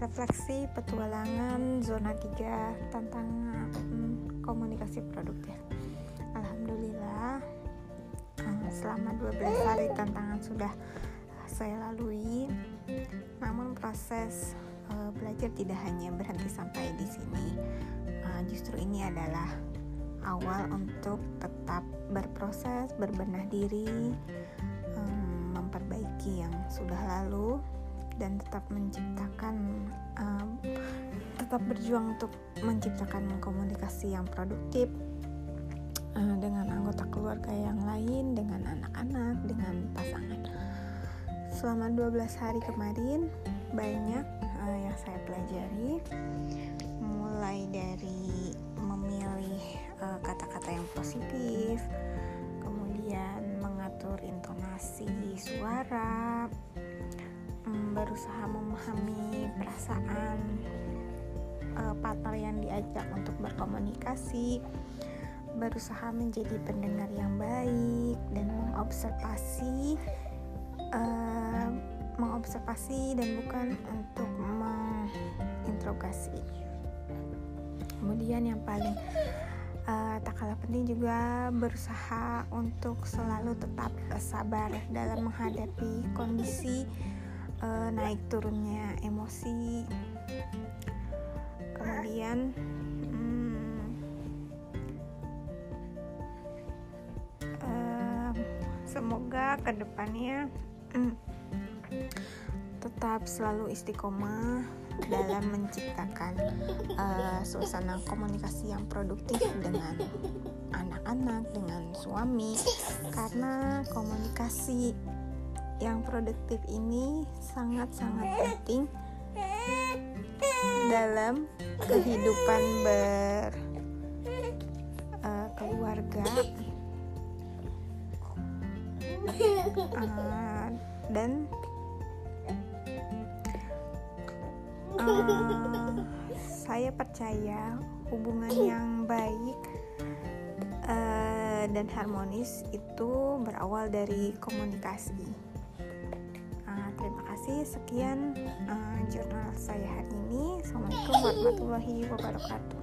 refleksi petualangan zona 3 tantangan hmm, komunikasi produktif. Alhamdulillah eh, selama 12 hari tantangan sudah saya lalui namun proses uh, belajar tidak hanya berhenti sampai di sini. Uh, justru ini adalah awal untuk tetap berproses berbenah diri um, memperbaiki yang sudah lalu dan tetap menciptakan um, tetap berjuang untuk menciptakan komunikasi yang produktif uh, dengan anggota keluarga yang lain, dengan anak-anak, dengan pasangan. Selama 12 hari kemarin banyak uh, yang saya pelajari mulai dari memilih kata-kata uh, yang positif, kemudian mengatur intonasi suara, berusaha memahami perasaan uh, partner yang diajak untuk berkomunikasi, berusaha menjadi pendengar yang baik dan mengobservasi, uh, mengobservasi dan bukan untuk menginterogasi. Kemudian yang paling uh, tak kalah penting juga berusaha untuk selalu tetap sabar dalam menghadapi kondisi uh, naik turunnya emosi. Kemudian hmm, uh, semoga ke depannya hmm, tetap selalu istiqomah dalam menciptakan uh, suasana komunikasi yang produktif dengan anak-anak, dengan suami, karena komunikasi yang produktif ini sangat-sangat penting dalam kehidupan ber uh, keluarga. Uh, dan uh, saya percaya hubungan yang baik uh, dan harmonis itu berawal dari komunikasi kasih sekian uh, jurnal saya hari ini. Assalamualaikum warahmatullahi wabarakatuh